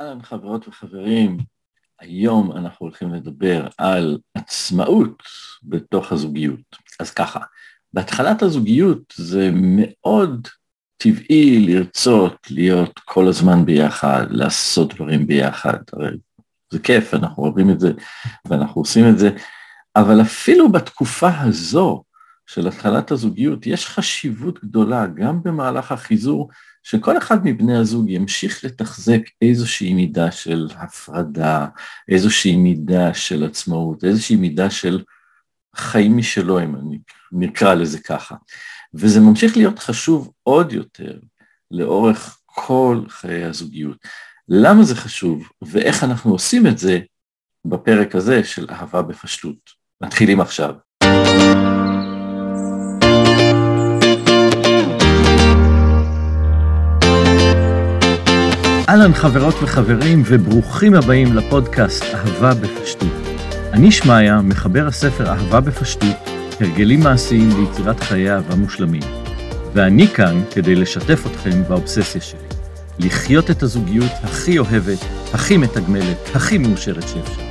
אהלן חברות וחברים, היום אנחנו הולכים לדבר על עצמאות בתוך הזוגיות. אז ככה, בהתחלת הזוגיות זה מאוד טבעי לרצות להיות כל הזמן ביחד, לעשות דברים ביחד, הרי זה כיף, אנחנו אוהבים את זה ואנחנו עושים את זה, אבל אפילו בתקופה הזו של התחלת הזוגיות יש חשיבות גדולה גם במהלך החיזור שכל אחד מבני הזוג ימשיך לתחזק איזושהי מידה של הפרדה, איזושהי מידה של עצמאות, איזושהי מידה של חיים משלו, אם אני נקרא לזה ככה. וזה ממשיך להיות חשוב עוד יותר לאורך כל חיי הזוגיות. למה זה חשוב ואיך אנחנו עושים את זה בפרק הזה של אהבה בפשטות. מתחילים עכשיו. אהלן חברות וחברים וברוכים הבאים לפודקאסט אהבה בפשטות. אני שמעיה, מחבר הספר אהבה בפשטות, הרגלים מעשיים ליצירת חיי אהבה מושלמים. ואני כאן כדי לשתף אתכם באובססיה שלי. לחיות את הזוגיות הכי אוהבת, הכי מתגמלת, הכי מאושרת שאפשר.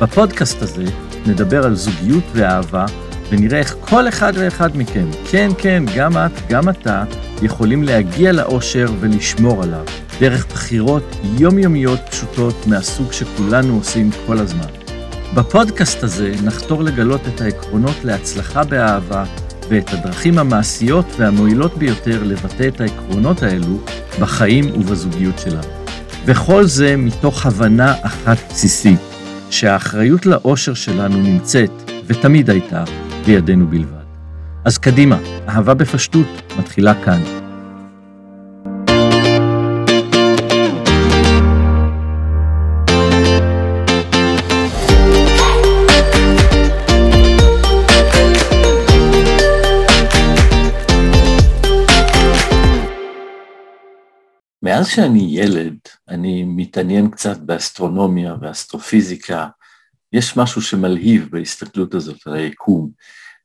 בפודקאסט הזה נדבר על זוגיות ואהבה, ונראה איך כל אחד ואחד מכם, כן, כן, גם את, גם אתה, יכולים להגיע לאושר ולשמור עליו. דרך בחירות יומיומיות פשוטות מהסוג שכולנו עושים כל הזמן. בפודקאסט הזה נחתור לגלות את העקרונות להצלחה באהבה ואת הדרכים המעשיות והמועילות ביותר לבטא את העקרונות האלו בחיים ובזוגיות שלנו. וכל זה מתוך הבנה אחת בסיסית, שהאחריות לאושר שלנו נמצאת, ותמיד הייתה, בידינו בלבד. אז קדימה, אהבה בפשטות מתחילה כאן. מאז שאני ילד, אני מתעניין קצת באסטרונומיה ואסטרופיזיקה. יש משהו שמלהיב בהסתכלות הזאת על היקום.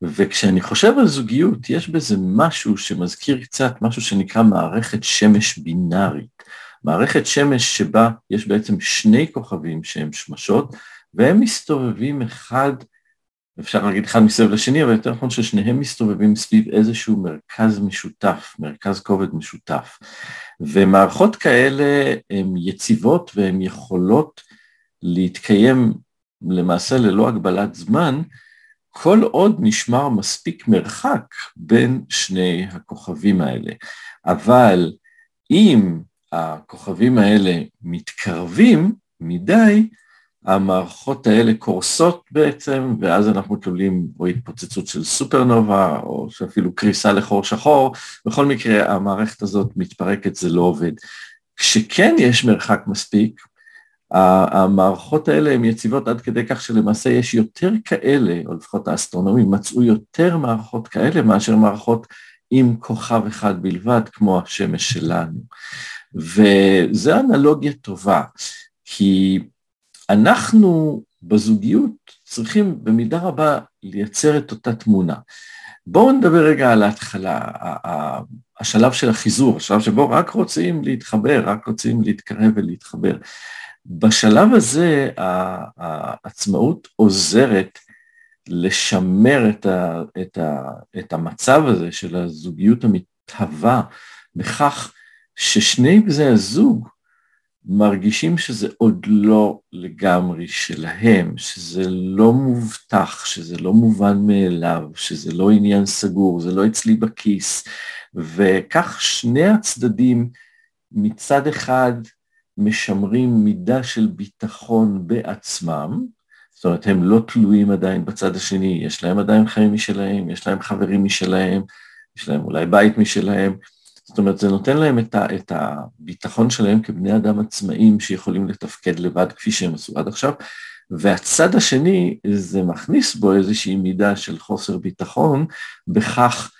וכשאני חושב על זוגיות, יש בזה משהו שמזכיר קצת משהו שנקרא מערכת שמש בינארית. מערכת שמש שבה יש בעצם שני כוכבים שהם שמשות, והם מסתובבים אחד אפשר להגיד אחד מסביב לשני, אבל יותר נכון ששניהם מסתובבים סביב איזשהו מרכז משותף, מרכז כובד משותף. ומערכות כאלה הן יציבות והן יכולות להתקיים למעשה ללא הגבלת זמן, כל עוד נשמר מספיק מרחק בין שני הכוכבים האלה. אבל אם הכוכבים האלה מתקרבים מדי, המערכות האלה קורסות בעצם, ואז אנחנו תולים או התפוצצות של סופרנובה, או שאפילו קריסה לחור שחור, בכל מקרה המערכת הזאת מתפרקת, זה לא עובד. כשכן יש מרחק מספיק, המערכות האלה הן יציבות עד כדי כך שלמעשה יש יותר כאלה, או לפחות האסטרונומים מצאו יותר מערכות כאלה מאשר מערכות עם כוכב אחד בלבד, כמו השמש שלנו. וזו אנלוגיה טובה, כי אנחנו בזוגיות צריכים במידה רבה לייצר את אותה תמונה. בואו נדבר רגע על ההתחלה, השלב של החיזור, השלב שבו רק רוצים להתחבר, רק רוצים להתקרב ולהתחבר. בשלב הזה העצמאות עוזרת לשמר את, ה, את, ה, את המצב הזה של הזוגיות המתהווה בכך ששני בני הזוג מרגישים שזה עוד לא לגמרי שלהם, שזה לא מובטח, שזה לא מובן מאליו, שזה לא עניין סגור, זה לא אצלי בכיס, וכך שני הצדדים מצד אחד משמרים מידה של ביטחון בעצמם, זאת אומרת הם לא תלויים עדיין בצד השני, יש להם עדיין חיים משלהם, יש להם חברים משלהם, יש להם אולי בית משלהם, זאת אומרת, זה נותן להם את, ה, את הביטחון שלהם כבני אדם עצמאים שיכולים לתפקד לבד כפי שהם עשו עד עכשיו, והצד השני, זה מכניס בו איזושהי מידה של חוסר ביטחון בכך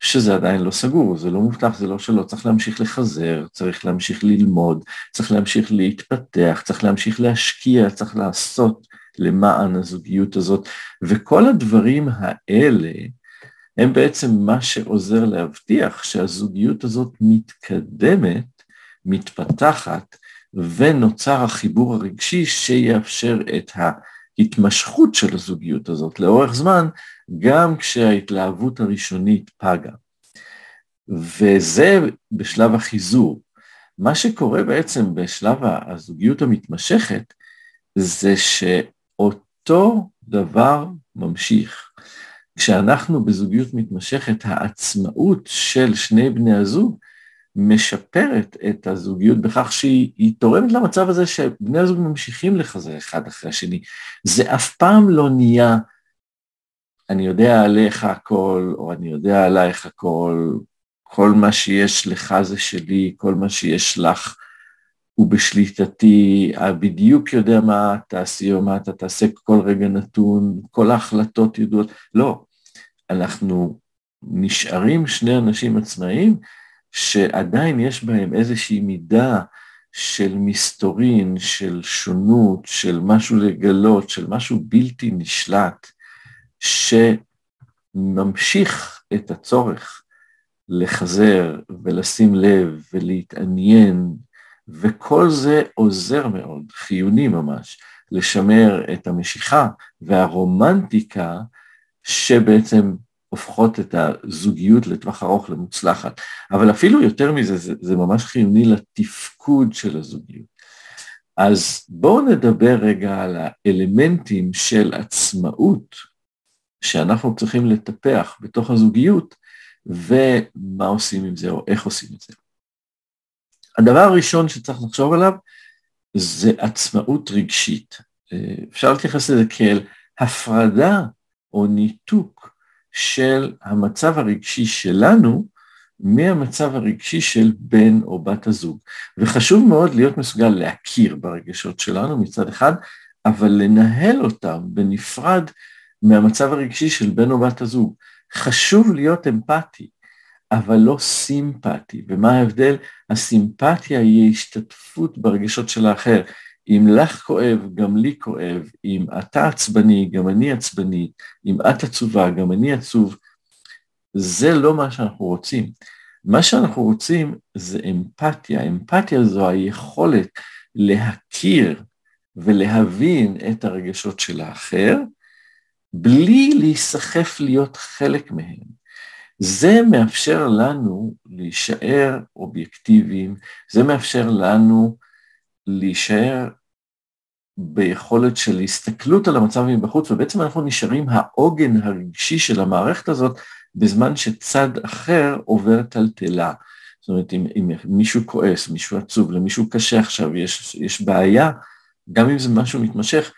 שזה עדיין לא סגור, זה לא מובטח, זה לא שלא, צריך להמשיך לחזר, צריך להמשיך ללמוד, צריך להמשיך להתפתח, צריך להמשיך להשקיע, צריך לעשות למען הזוגיות הזאת, וכל הדברים האלה הם בעצם מה שעוזר להבטיח שהזוגיות הזאת מתקדמת, מתפתחת, ונוצר החיבור הרגשי שיאפשר את ההתמשכות של הזוגיות הזאת לאורך זמן, גם כשההתלהבות הראשונית פגה. וזה בשלב החיזור. מה שקורה בעצם בשלב הזוגיות המתמשכת, זה שאותו דבר ממשיך. כשאנחנו בזוגיות מתמשכת, העצמאות של שני בני הזוג משפרת את הזוגיות בכך שהיא תורמת למצב הזה שבני הזוג ממשיכים לחזר אחד אחרי השני. זה אף פעם לא נהיה, אני יודע עליך הכל, או אני יודע עלייך הכל, כל מה שיש לך זה שלי, כל מה שיש לך הוא בשליטתי, בדיוק יודע מה תעשי או מה אתה תעשה כל רגע נתון, כל ההחלטות ידועות, לא. אנחנו נשארים שני אנשים עצמאיים שעדיין יש בהם איזושהי מידה של מסתורין, של שונות, של משהו לגלות, של משהו בלתי נשלט, שממשיך את הצורך לחזר ולשים לב ולהתעניין, וכל זה עוזר מאוד, חיוני ממש, לשמר את המשיכה והרומנטיקה שבעצם הופכות את הזוגיות לטווח ארוך למוצלחת. אבל אפילו יותר מזה, זה, זה ממש חיוני לתפקוד של הזוגיות. אז בואו נדבר רגע על האלמנטים של עצמאות שאנחנו צריכים לטפח בתוך הזוגיות, ומה עושים עם זה או איך עושים את זה. הדבר הראשון שצריך לחשוב עליו זה עצמאות רגשית. אפשר להתייחס לזה כאל הפרדה או ניתוק של המצב הרגשי שלנו מהמצב הרגשי של בן או בת הזוג. וחשוב מאוד להיות מסוגל להכיר ברגשות שלנו מצד אחד, אבל לנהל אותם בנפרד מהמצב הרגשי של בן או בת הזוג. חשוב להיות אמפתי, אבל לא סימפטי. ומה ההבדל? הסימפתיה היא השתתפות ברגשות של האחר. אם לך כואב, גם לי כואב, אם אתה עצבני, גם אני עצבני, אם את עצובה, גם אני עצוב, זה לא מה שאנחנו רוצים. מה שאנחנו רוצים זה אמפתיה. אמפתיה זו היכולת להכיר ולהבין את הרגשות של האחר, בלי להיסחף להיות חלק מהם. זה מאפשר לנו להישאר אובייקטיביים, זה מאפשר לנו להישאר ביכולת של הסתכלות על המצב מבחוץ, ובעצם אנחנו נשארים העוגן הרגשי של המערכת הזאת, בזמן שצד אחר עובר טלטלה. זאת אומרת, אם, אם מישהו כועס, מישהו עצוב, למישהו קשה עכשיו, יש, יש בעיה, גם אם זה משהו מתמשך,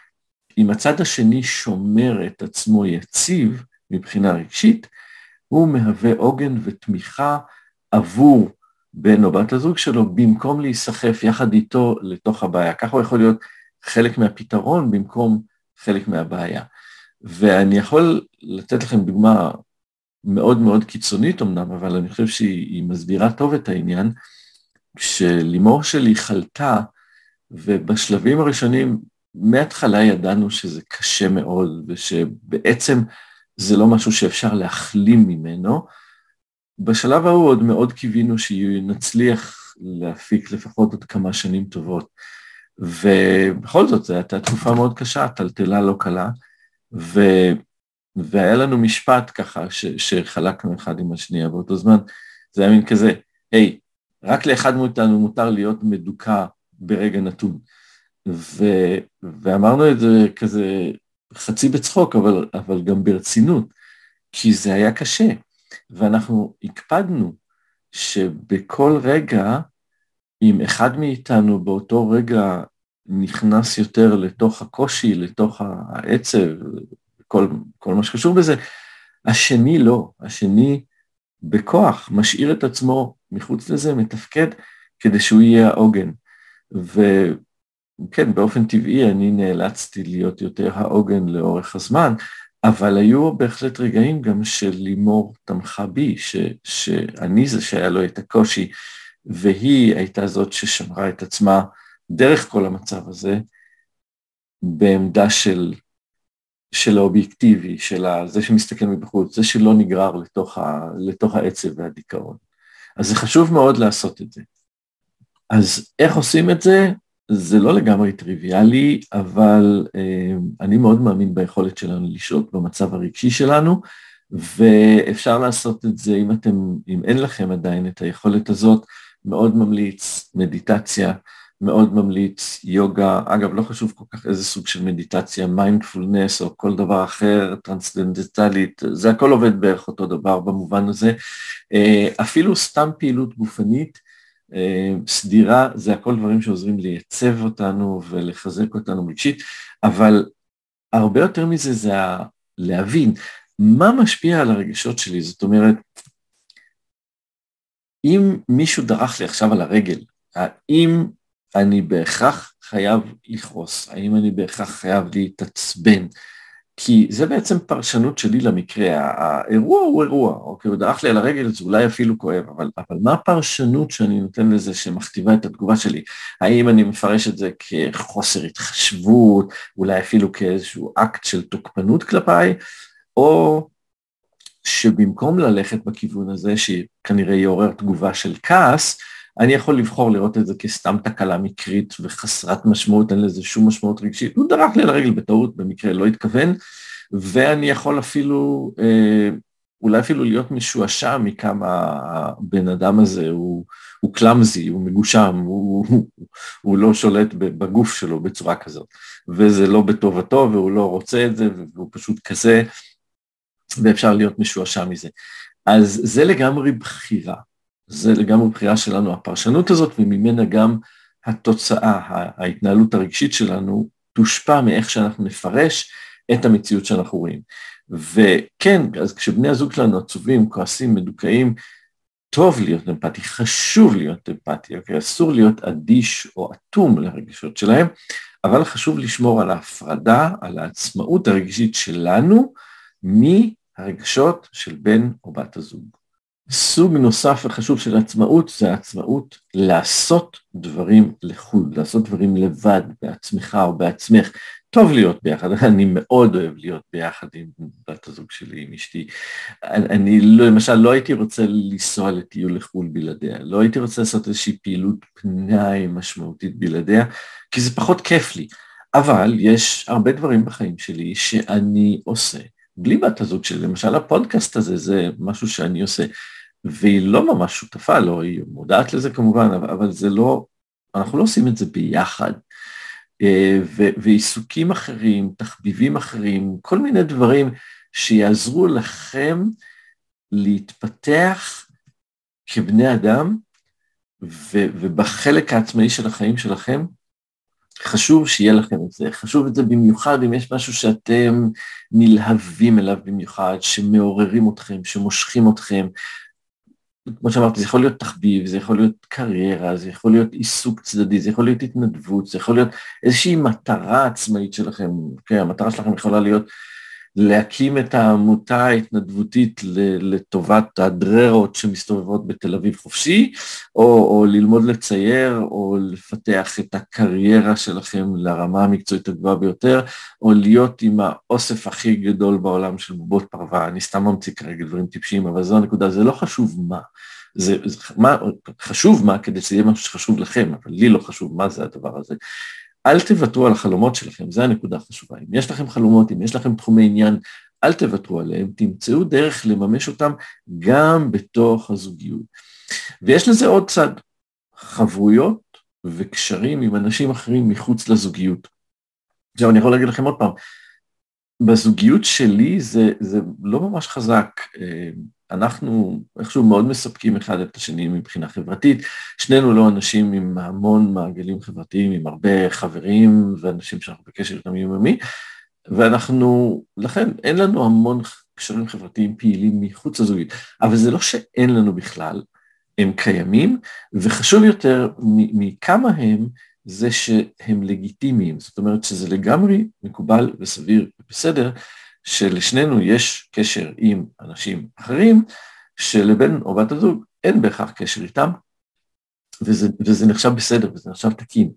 אם הצד השני שומר את עצמו יציב מבחינה רגשית, הוא מהווה עוגן ותמיכה עבור בן או בת הזוג שלו, במקום להיסחף יחד איתו לתוך הבעיה. ככה הוא יכול להיות חלק מהפתרון במקום חלק מהבעיה. ואני יכול לתת לכם דוגמה מאוד מאוד קיצונית אמנם, אבל אני חושב שהיא מסבירה טוב את העניין. כשלימור שלי חלתה, ובשלבים הראשונים, מההתחלה ידענו שזה קשה מאוד, ושבעצם זה לא משהו שאפשר להחלים ממנו. בשלב ההוא עוד מאוד קיווינו שנצליח להפיק לפחות עוד כמה שנים טובות. ובכל זאת, זו הייתה תקופה מאוד קשה, טלטלה לא קלה, ו... והיה לנו משפט ככה ש... שחלקנו אחד עם השנייה באותו זמן, זה היה מין כזה, היי, hey, רק לאחד מאיתנו מותר להיות מדוכא ברגע נתון. ו... ואמרנו את זה כזה חצי בצחוק, אבל, אבל גם ברצינות, כי זה היה קשה, ואנחנו הקפדנו שבכל רגע, אם אחד מאיתנו באותו רגע נכנס יותר לתוך הקושי, לתוך העצב, כל, כל מה שקשור בזה, השני לא, השני בכוח משאיר את עצמו מחוץ לזה, מתפקד, כדי שהוא יהיה העוגן. וכן, באופן טבעי אני נאלצתי להיות יותר העוגן לאורך הזמן, אבל היו בהחלט רגעים גם שלימור תמכה בי, ש, שאני זה שהיה לו את הקושי, והיא הייתה זאת ששמרה את עצמה דרך כל המצב הזה, בעמדה של, של האובייקטיבי, של זה שמסתכל מבחוץ, זה שלא נגרר לתוך, ה, לתוך העצב והדיכאון. אז זה חשוב מאוד לעשות את זה. אז איך עושים את זה? זה לא לגמרי טריוויאלי, אבל אה, אני מאוד מאמין ביכולת שלנו לשהות במצב הרגשי שלנו, ואפשר לעשות את זה אם אתם, אם אין לכם עדיין את היכולת הזאת, מאוד ממליץ מדיטציה, מאוד ממליץ יוגה, אגב לא חשוב כל כך איזה סוג של מדיטציה, מיינדפולנס או כל דבר אחר, טרנסדנדנטלית, זה הכל עובד בערך אותו דבר במובן הזה, אה, אפילו סתם פעילות גופנית אה, סדירה, זה הכל דברים שעוזרים לייצב אותנו ולחזק אותנו רגשית, אבל הרבה יותר מזה זה להבין מה משפיע על הרגשות שלי, זאת אומרת, אם מישהו דרך לי עכשיו על הרגל, האם אני בהכרח חייב לכעוס? האם אני בהכרח חייב להתעצבן? כי זה בעצם פרשנות שלי למקרה, האירוע הוא אירוע, אוקיי, הוא דרך לי על הרגל, זה אולי אפילו כואב, אבל, אבל מה הפרשנות שאני נותן לזה שמכתיבה את התגובה שלי? האם אני מפרש את זה כחוסר התחשבות, אולי אפילו כאיזשהו אקט של תוקפנות כלפיי, או שבמקום ללכת בכיוון הזה, שכנראה יעורר תגובה של כעס, אני יכול לבחור לראות את זה כסתם תקלה מקרית וחסרת משמעות, אין לזה שום משמעות רגשית. הוא דרך לי על הרגל בטעות, במקרה לא התכוון, ואני יכול אפילו, אה, אולי אפילו להיות משועשע מכמה הבן אדם הזה. הוא, הוא קלאמזי, הוא מגושם, הוא, הוא, הוא לא שולט בגוף שלו בצורה כזאת, וזה לא בטובתו והוא לא רוצה את זה והוא פשוט כזה, ואפשר להיות משועשע מזה. אז זה לגמרי בחירה. זה לגמרי בחירה שלנו, הפרשנות הזאת, וממנה גם התוצאה, ההתנהלות הרגשית שלנו, תושפע מאיך שאנחנו נפרש את המציאות שאנחנו רואים. וכן, אז כשבני הזוג שלנו עצובים, כועסים, מדוכאים, טוב להיות אמפתי, חשוב להיות אמפתי, אוקיי? אסור להיות אדיש או אטום לרגשות שלהם, אבל חשוב לשמור על ההפרדה, על העצמאות הרגשית שלנו, מהרגשות של בן או בת הזוג. סוג נוסף וחשוב של עצמאות זה העצמאות לעשות דברים לחוד, לעשות דברים לבד, בעצמך או בעצמך. טוב להיות ביחד, אני מאוד אוהב להיות ביחד עם בת הזוג שלי, עם אשתי. אני לא, למשל לא הייתי רוצה לנסוע לטיול לחו"ל בלעדיה, לא הייתי רוצה לעשות איזושהי פעילות פנאי משמעותית בלעדיה, כי זה פחות כיף לי. אבל יש הרבה דברים בחיים שלי שאני עושה בלי בת הזוג שלי, למשל הפודקאסט הזה זה משהו שאני עושה. והיא לא ממש שותפה לו, לא, היא מודעת לזה כמובן, אבל זה לא, אנחנו לא עושים את זה ביחד. אה, ועיסוקים אחרים, תחביבים אחרים, כל מיני דברים שיעזרו לכם להתפתח כבני אדם, ובחלק העצמאי של החיים שלכם, חשוב שיהיה לכם את זה. חשוב את זה במיוחד אם יש משהו שאתם נלהבים אליו במיוחד, שמעוררים אתכם, שמושכים אתכם, כמו שאמרתי, זה יכול להיות תחביב, זה יכול להיות קריירה, זה יכול להיות עיסוק צדדי, זה יכול להיות התנדבות, זה יכול להיות איזושהי מטרה עצמאית שלכם, כן, המטרה שלכם יכולה להיות להקים את העמותה ההתנדבותית לטובת הדררות שמסתובבות בתל אביב חופשי, או, או ללמוד לצייר, או לפתח את הקריירה שלכם לרמה המקצועית הגבוהה ביותר, או להיות עם האוסף הכי גדול בעולם של בובות פרווה. אני סתם ממציא כרגע דברים טיפשיים, אבל זו הנקודה, זה לא חשוב מה. זה, זה מה, חשוב מה כדי שזה יהיה משהו שחשוב לכם, אבל לי לא חשוב מה זה הדבר הזה. אל תוותרו על החלומות שלכם, זו הנקודה החשובה. אם יש לכם חלומות, אם יש לכם תחומי עניין, אל תוותרו עליהם, תמצאו דרך לממש אותם גם בתוך הזוגיות. ויש לזה עוד צד, חברויות וקשרים עם אנשים אחרים מחוץ לזוגיות. עכשיו אני יכול להגיד לכם עוד פעם, בזוגיות שלי זה, זה לא ממש חזק. אנחנו איכשהו מאוד מספקים אחד את השני מבחינה חברתית. שנינו לא אנשים עם המון מעגלים חברתיים, עם הרבה חברים ואנשים שאנחנו בקשר איתם יומיומי, ואנחנו, לכן אין לנו המון קשרים חברתיים פעילים מחוץ לזוגית, אבל זה לא שאין לנו בכלל, הם קיימים, וחשוב יותר מכמה הם, זה שהם לגיטימיים, זאת אומרת שזה לגמרי מקובל וסביר ובסדר, שלשנינו יש קשר עם אנשים אחרים, שלבן או בת הזוג אין בהכרח קשר איתם, וזה, וזה נחשב בסדר וזה נחשב תקין.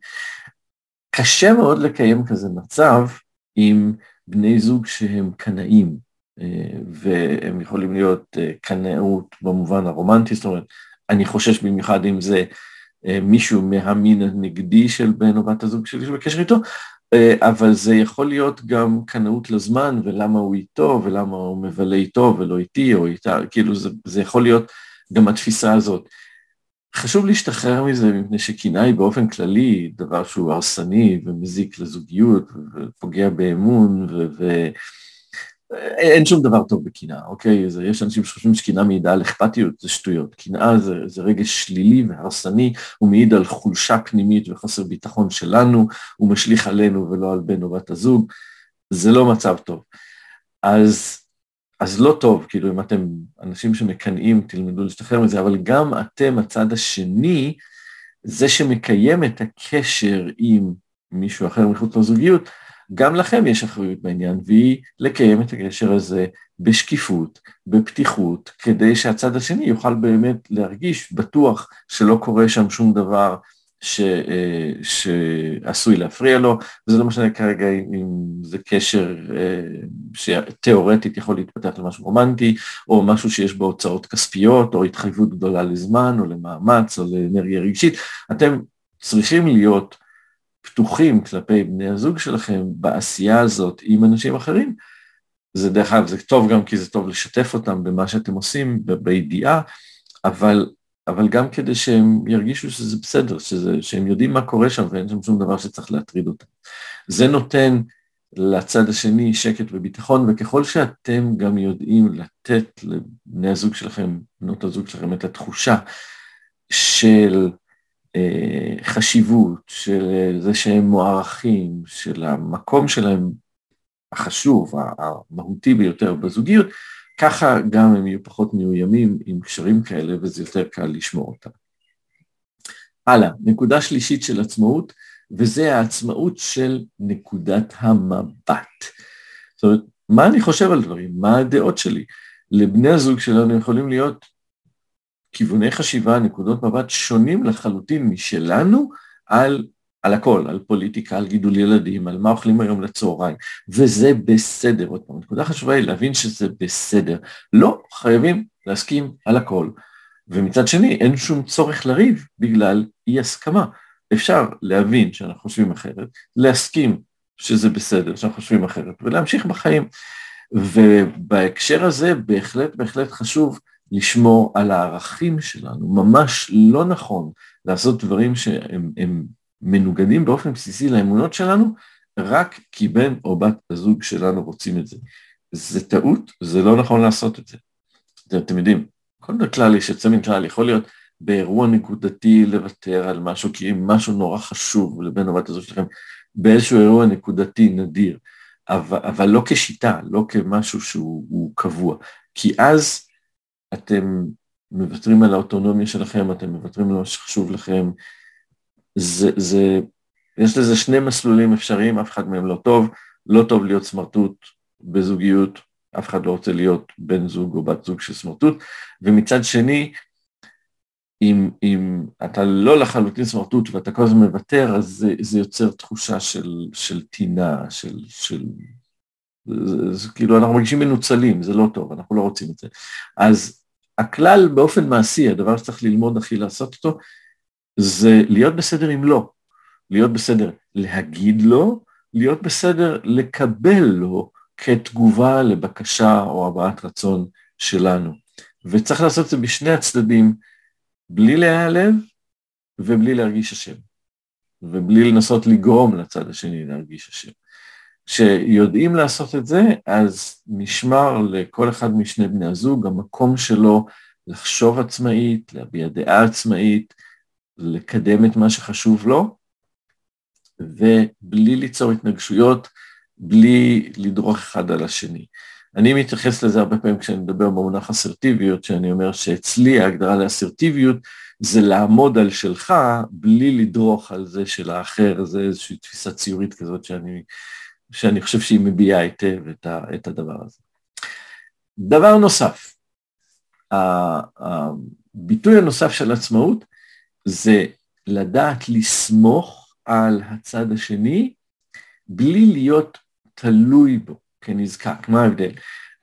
קשה מאוד לקיים כזה מצב עם בני זוג שהם קנאים, אה, והם יכולים להיות אה, קנאות במובן הרומנטי, זאת אומרת, אני חושש במיוחד אם זה אה, מישהו מהמין הנגדי של בן או בת הזוג שלי שבקשר איתו, אבל זה יכול להיות גם קנאות לזמן ולמה הוא איתו ולמה הוא מבלה איתו ולא איתי או איתה, כאילו זה, זה יכול להיות גם התפיסה הזאת. חשוב להשתחרר מזה מפני שקנאה היא באופן כללי דבר שהוא הרסני ומזיק לזוגיות ופוגע באמון ו... ו... אין שום דבר טוב בקנאה, אוקיי? זה, יש אנשים שחושבים שקנאה מעידה על אכפתיות, זה שטויות. קנאה זה, זה רגש שלילי והרסני, הוא מעיד על חולשה פנימית וחוסר ביטחון שלנו, הוא משליך עלינו ולא על בן או בת הזוג, זה לא מצב טוב. אז, אז לא טוב, כאילו אם אתם אנשים שמקנאים, תלמדו להשתחרר מזה, אבל גם אתם, הצד השני, זה שמקיים את הקשר עם מישהו אחר מחוץ לזוגיות, גם לכם יש אחריות בעניין, והיא לקיים את הקשר הזה בשקיפות, בפתיחות, כדי שהצד השני יוכל באמת להרגיש בטוח שלא קורה שם שום דבר ש, אה, שעשוי להפריע לו, וזה לא משנה כרגע אם זה קשר אה, שתיאורטית יכול להתפתח למשהו רומנטי, או משהו שיש בו הוצאות כספיות, או התחייבות גדולה לזמן, או למאמץ, או לאנרגיה רגשית, אתם צריכים להיות פתוחים כלפי בני הזוג שלכם בעשייה הזאת עם אנשים אחרים, זה דרך אגב, זה טוב גם כי זה טוב לשתף אותם במה שאתם עושים, בידיעה, אבל, אבל גם כדי שהם ירגישו שזה בסדר, שזה, שהם יודעים מה קורה שם ואין שם שום דבר שצריך להטריד אותם. זה נותן לצד השני שקט וביטחון, וככל שאתם גם יודעים לתת לבני הזוג שלכם, בנות הזוג שלכם, את התחושה של חשיבות, של אה, זה שהם מוערכים, של המקום שלהם החשוב, המהותי ביותר בזוגיות, ככה גם הם יהיו פחות מאוימים עם קשרים כאלה וזה יותר קל לשמור אותם. הלאה, נקודה שלישית של עצמאות, וזה העצמאות של נקודת המבט. זאת אומרת, מה אני חושב על דברים? מה הדעות שלי? לבני הזוג שלנו יכולים להיות כיווני חשיבה, נקודות מבט שונים לחלוטין משלנו על, על הכל, על פוליטיקה, על גידול ילדים, על מה אוכלים היום לצהריים, וזה בסדר. עוד פעם, נקודה חשובה היא להבין שזה בסדר. לא חייבים להסכים על הכל. ומצד שני, אין שום צורך לריב בגלל אי הסכמה. אפשר להבין שאנחנו חושבים אחרת, להסכים שזה בסדר שאנחנו חושבים אחרת, ולהמשיך בחיים. ובהקשר הזה בהחלט בהחלט חשוב לשמור על הערכים שלנו. ממש לא נכון לעשות דברים שהם מנוגדים באופן בסיסי לאמונות שלנו, רק כי בן או בת הזוג שלנו רוצים את זה. זה טעות, זה לא נכון לעשות את זה. אתם יודעים, כל כלל יש יוצא מן כלל, יכול להיות באירוע נקודתי לוותר על משהו, כי אם משהו נורא חשוב לבן או בת הזוג שלכם, באיזשהו אירוע נקודתי נדיר, אבל, אבל לא כשיטה, לא כמשהו שהוא קבוע, כי אז אתם מוותרים על האוטונומיה שלכם, אתם מוותרים על מה שחשוב לכם. זה, זה, יש לזה שני מסלולים אפשריים, אף אחד מהם לא טוב. לא טוב להיות סמרטוט בזוגיות, אף אחד לא רוצה להיות בן זוג או בת זוג של סמרטוט, ומצד שני, אם, אם אתה לא לחלוטין סמרטוט ואתה כל הזמן מוותר, אז זה, זה יוצר תחושה של, של טינה, של, של זה, זה, כאילו אנחנו מרגישים מנוצלים, זה לא טוב, אנחנו לא רוצים את זה. אז הכלל באופן מעשי, הדבר שצריך ללמוד הכי לעשות אותו, זה להיות בסדר עם לא, להיות בסדר להגיד לא, להיות בסדר לקבל לא כתגובה לבקשה או הבעת רצון שלנו. וצריך לעשות את זה בשני הצדדים, בלי להיעלב ובלי להרגיש אשם, ובלי לנסות לגרום לצד השני להרגיש אשם. כשיודעים לעשות את זה, אז נשמר לכל אחד משני בני הזוג המקום שלו לחשוב עצמאית, להביע דעה עצמאית, לקדם את מה שחשוב לו, ובלי ליצור התנגשויות, בלי לדרוך אחד על השני. אני מתייחס לזה הרבה פעמים כשאני מדבר במונח אסרטיביות, שאני אומר שאצלי ההגדרה לאסרטיביות זה לעמוד על שלך בלי לדרוך על זה של האחר, זה איזושהי תפיסה ציורית כזאת שאני שאני חושב שהיא מביעה היטב את, ה, את הדבר הזה. דבר נוסף, הביטוי הנוסף של עצמאות זה לדעת לסמוך על הצד השני בלי להיות תלוי בו כנזקק. מה ההבדל?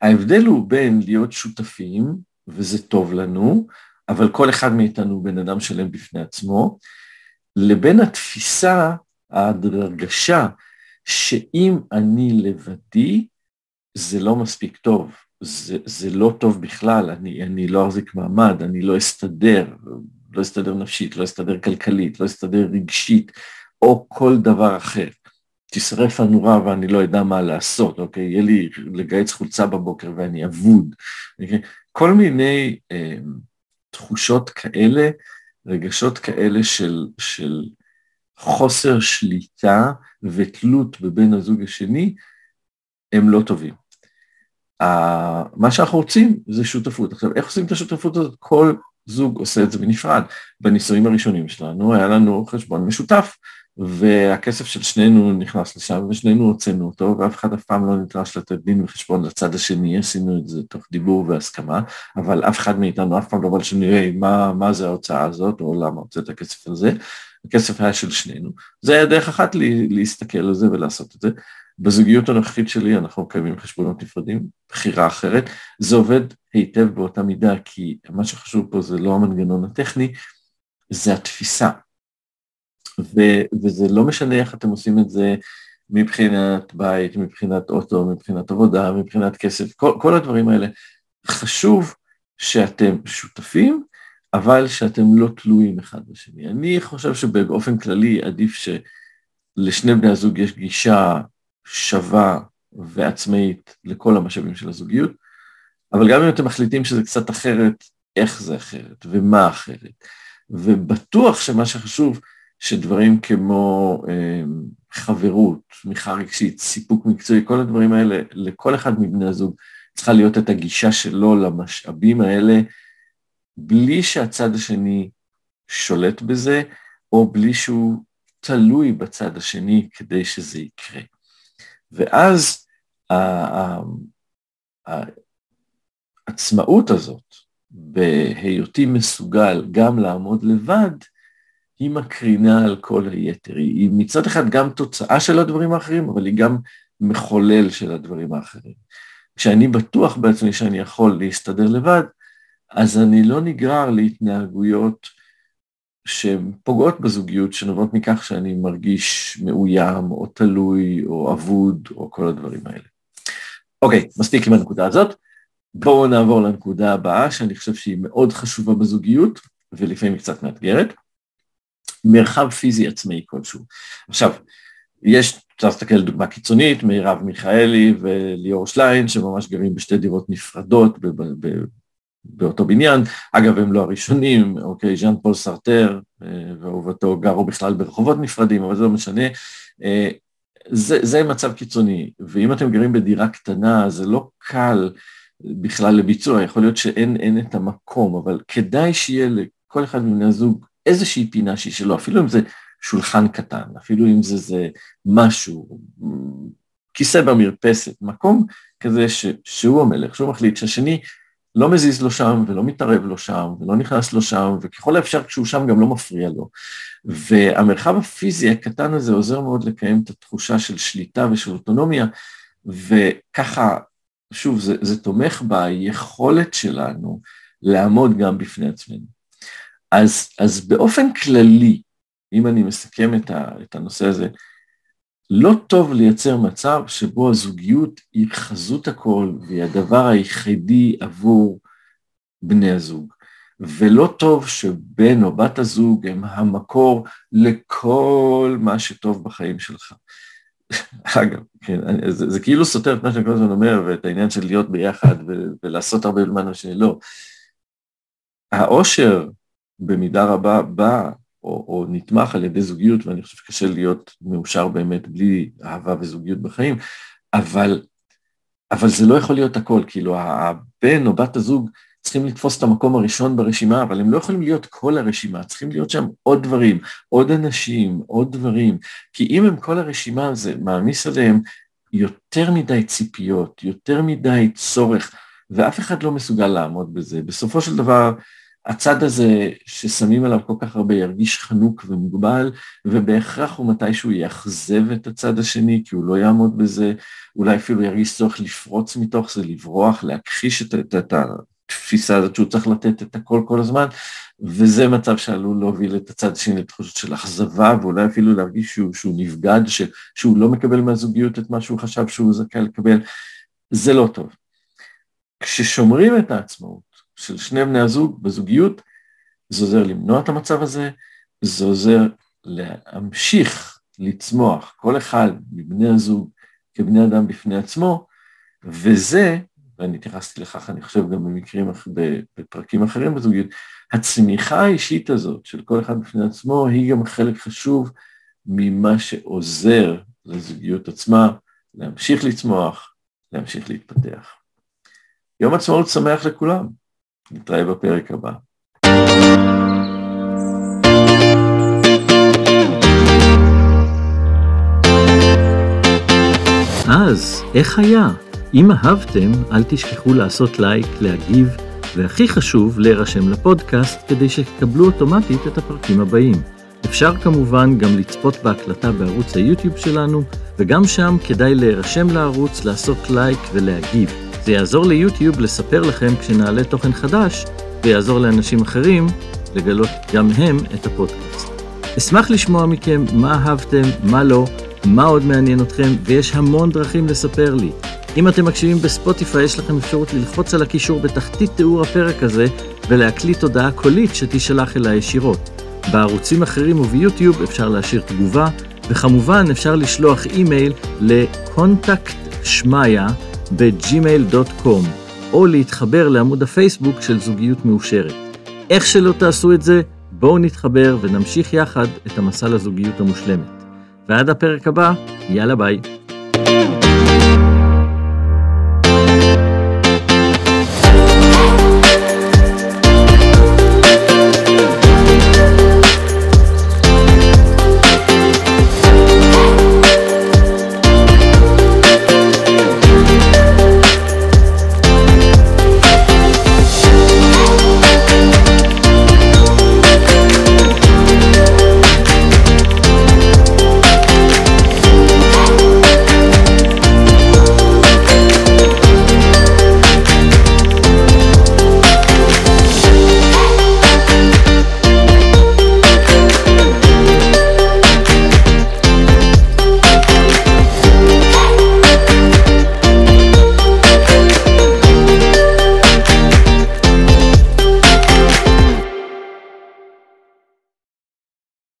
ההבדל הוא בין להיות שותפים, וזה טוב לנו, אבל כל אחד מאיתנו הוא בן אדם שלם בפני עצמו, לבין התפיסה, ההרגשה, שאם אני לבדי, זה לא מספיק טוב, זה, זה לא טוב בכלל, אני, אני לא אחזיק מעמד, אני לא אסתדר, לא אסתדר נפשית, לא אסתדר כלכלית, לא אסתדר רגשית, או כל דבר אחר. תשרף הנורה ואני לא אדע מה לעשות, אוקיי? יהיה לי לגייס חולצה בבוקר ואני אבוד. אוקיי? כל מיני אה, תחושות כאלה, רגשות כאלה של, של חוסר שליטה ותלות בבן הזוג השני, הם לא טובים. מה שאנחנו רוצים זה שותפות. עכשיו, איך עושים את השותפות הזאת? כל זוג עושה את זה בנפרד. בנישואים הראשונים שלנו היה לנו חשבון משותף, והכסף של שנינו נכנס לשם ושנינו הוצאנו אותו, ואף אחד אף פעם לא נדרש לתת דין וחשבון לצד השני, עשינו את זה תוך דיבור והסכמה, אבל אף אחד מאיתנו אף פעם לא בא לשני, מה, מה זה ההוצאה הזאת, או למה הוצאת הכסף הזה, הכסף היה של שנינו. זה היה דרך אחת לי, להסתכל על זה ולעשות את זה. בזוגיות הנוכחית שלי אנחנו מקיימים חשבונות נפרדים, בחירה אחרת, זה עובד היטב באותה מידה, כי מה שחשוב פה זה לא המנגנון הטכני, זה התפיסה. ו- וזה לא משנה איך אתם עושים את זה מבחינת בית, מבחינת אוטו, מבחינת עבודה, מבחינת כסף, כל, כל הדברים האלה. חשוב שאתם שותפים, אבל שאתם לא תלויים אחד בשני. אני חושב שבאופן כללי עדיף שלשני בני הזוג יש גישה שווה ועצמאית לכל המשאבים של הזוגיות, אבל גם אם אתם מחליטים שזה קצת אחרת, איך זה אחרת ומה אחרת. ובטוח שמה שחשוב, שדברים כמו אה, חברות, תמיכה רגשית, סיפוק מקצועי, כל הדברים האלה, לכל אחד מבני הזוג צריכה להיות את הגישה שלו למשאבים האלה, בלי שהצד השני שולט בזה, או בלי שהוא תלוי בצד השני כדי שזה יקרה. ואז העצמאות הזאת, בהיותי מסוגל גם לעמוד לבד, היא מקרינה על כל היתר. היא מצד אחד גם תוצאה של הדברים האחרים, אבל היא גם מחולל של הדברים האחרים. כשאני בטוח בעצמי שאני יכול להסתדר לבד, אז אני לא נגרר להתנהגויות שהן פוגעות בזוגיות, שנובעות מכך שאני מרגיש מאוים, או תלוי, או אבוד, או כל הדברים האלה. אוקיי, מספיק עם הנקודה הזאת. בואו נעבור לנקודה הבאה, שאני חושב שהיא מאוד חשובה בזוגיות, ולפעמים היא קצת מאתגרת. מרחב פיזי עצמאי כלשהו. עכשיו, יש, אפשר להסתכל על דוגמה קיצונית, מירב מיכאלי וליאור שליין, שממש גרים בשתי דירות נפרדות באותו בניין. אגב, הם לא הראשונים, אוקיי, ז'אן פול סרטר אה, ואהובתו גרו בכלל ברחובות נפרדים, אבל זה לא משנה. אה, זה, זה מצב קיצוני, ואם אתם גרים בדירה קטנה, זה לא קל בכלל לביצוע, יכול להיות שאין את המקום, אבל כדאי שיהיה לכל אחד מבני הזוג איזושהי פינה שהיא שלו, אפילו אם זה שולחן קטן, אפילו אם זה, זה משהו, כיסא במרפסת, מקום כזה ש, שהוא המלך, שהוא מחליט שהשני לא מזיז לו שם ולא מתערב לו שם ולא נכנס לו שם, וככל האפשר כשהוא שם גם לא מפריע לו. והמרחב הפיזי הקטן הזה עוזר מאוד לקיים את התחושה של שליטה ושל אוטונומיה, וככה, שוב, זה, זה תומך ביכולת שלנו לעמוד גם בפני עצמנו. אז, אז באופן כללי, אם אני מסכם את, ה, את הנושא הזה, לא טוב לייצר מצב שבו הזוגיות היא חזות הכל והיא הדבר היחידי עבור בני הזוג. ולא טוב שבן או בת הזוג הם המקור לכל מה שטוב בחיים שלך. אגב, כן, זה, זה כאילו סותר את מה שאני כל הזמן אומר, ואת העניין של להיות ביחד ולעשות הרבה למען השני, לא. העושר במידה רבה בא או, או נתמך על ידי זוגיות, ואני חושב שקשה להיות מאושר באמת בלי אהבה וזוגיות בחיים, אבל, אבל זה לא יכול להיות הכל, כאילו הבן או בת הזוג צריכים לתפוס את המקום הראשון ברשימה, אבל הם לא יכולים להיות כל הרשימה, צריכים להיות שם עוד דברים, עוד אנשים, עוד דברים, כי אם הם כל הרשימה, זה מעמיס עליהם יותר מדי ציפיות, יותר מדי צורך, ואף אחד לא מסוגל לעמוד בזה. בסופו של דבר, הצד הזה ששמים עליו כל כך הרבה ירגיש חנוק ומוגבל, ובהכרח הוא מתישהו יאכזב את הצד השני, כי הוא לא יעמוד בזה, אולי אפילו ירגיש צורך לפרוץ מתוך זה, לברוח, להכחיש את, את, את התפיסה הזאת שהוא צריך לתת את הכל כל הזמן, וזה מצב שעלול להוביל את הצד השני לתחושות של אכזבה, ואולי אפילו להרגיש שהוא, שהוא נבגד, ש, שהוא לא מקבל מהזוגיות את מה שהוא חשב שהוא זכאי לקבל, זה לא טוב. כששומרים את העצמאות של שני בני הזוג בזוגיות, זה עוזר למנוע את המצב הזה, זה עוזר להמשיך לצמוח, כל אחד מבני הזוג כבני אדם בפני עצמו, וזה, ואני התייחסתי לכך, אני חושב גם במקרים, בפרקים אחרים בזוגיות, הצמיחה האישית הזאת של כל אחד בפני עצמו היא גם חלק חשוב ממה שעוזר לזוגיות עצמה להמשיך לצמוח, להמשיך להתפתח. יום עצמאות שמח לכולם, נתראה בפרק הבא. אז, איך היה? אם אהבתם, אל תשכחו לעשות לייק, להגיב, והכי חשוב, להירשם לפודקאסט כדי שתקבלו אוטומטית את הפרקים הבאים. אפשר כמובן גם לצפות בהקלטה בערוץ היוטיוב שלנו, וגם שם כדאי להירשם לערוץ, לעשות לייק ולהגיב. זה יעזור ליוטיוב לספר לכם כשנעלה תוכן חדש, ויעזור לאנשים אחרים לגלות גם הם את הפודקאסט. אשמח לשמוע מכם מה אהבתם, מה לא, מה עוד מעניין אתכם, ויש המון דרכים לספר לי. אם אתם מקשיבים בספוטיפיי, יש לכם אפשרות ללחוץ על הקישור בתחתית תיאור הפרק הזה, ולהקליט הודעה קולית שתישלח אליי ישירות. בערוצים אחרים וביוטיוב אפשר להשאיר תגובה, וכמובן אפשר לשלוח אימייל ל contact שמיה ב gmail.com, או להתחבר לעמוד הפייסבוק של זוגיות מאושרת. איך שלא תעשו את זה, בואו נתחבר ונמשיך יחד את המסע לזוגיות המושלמת. ועד הפרק הבא, יאללה ביי.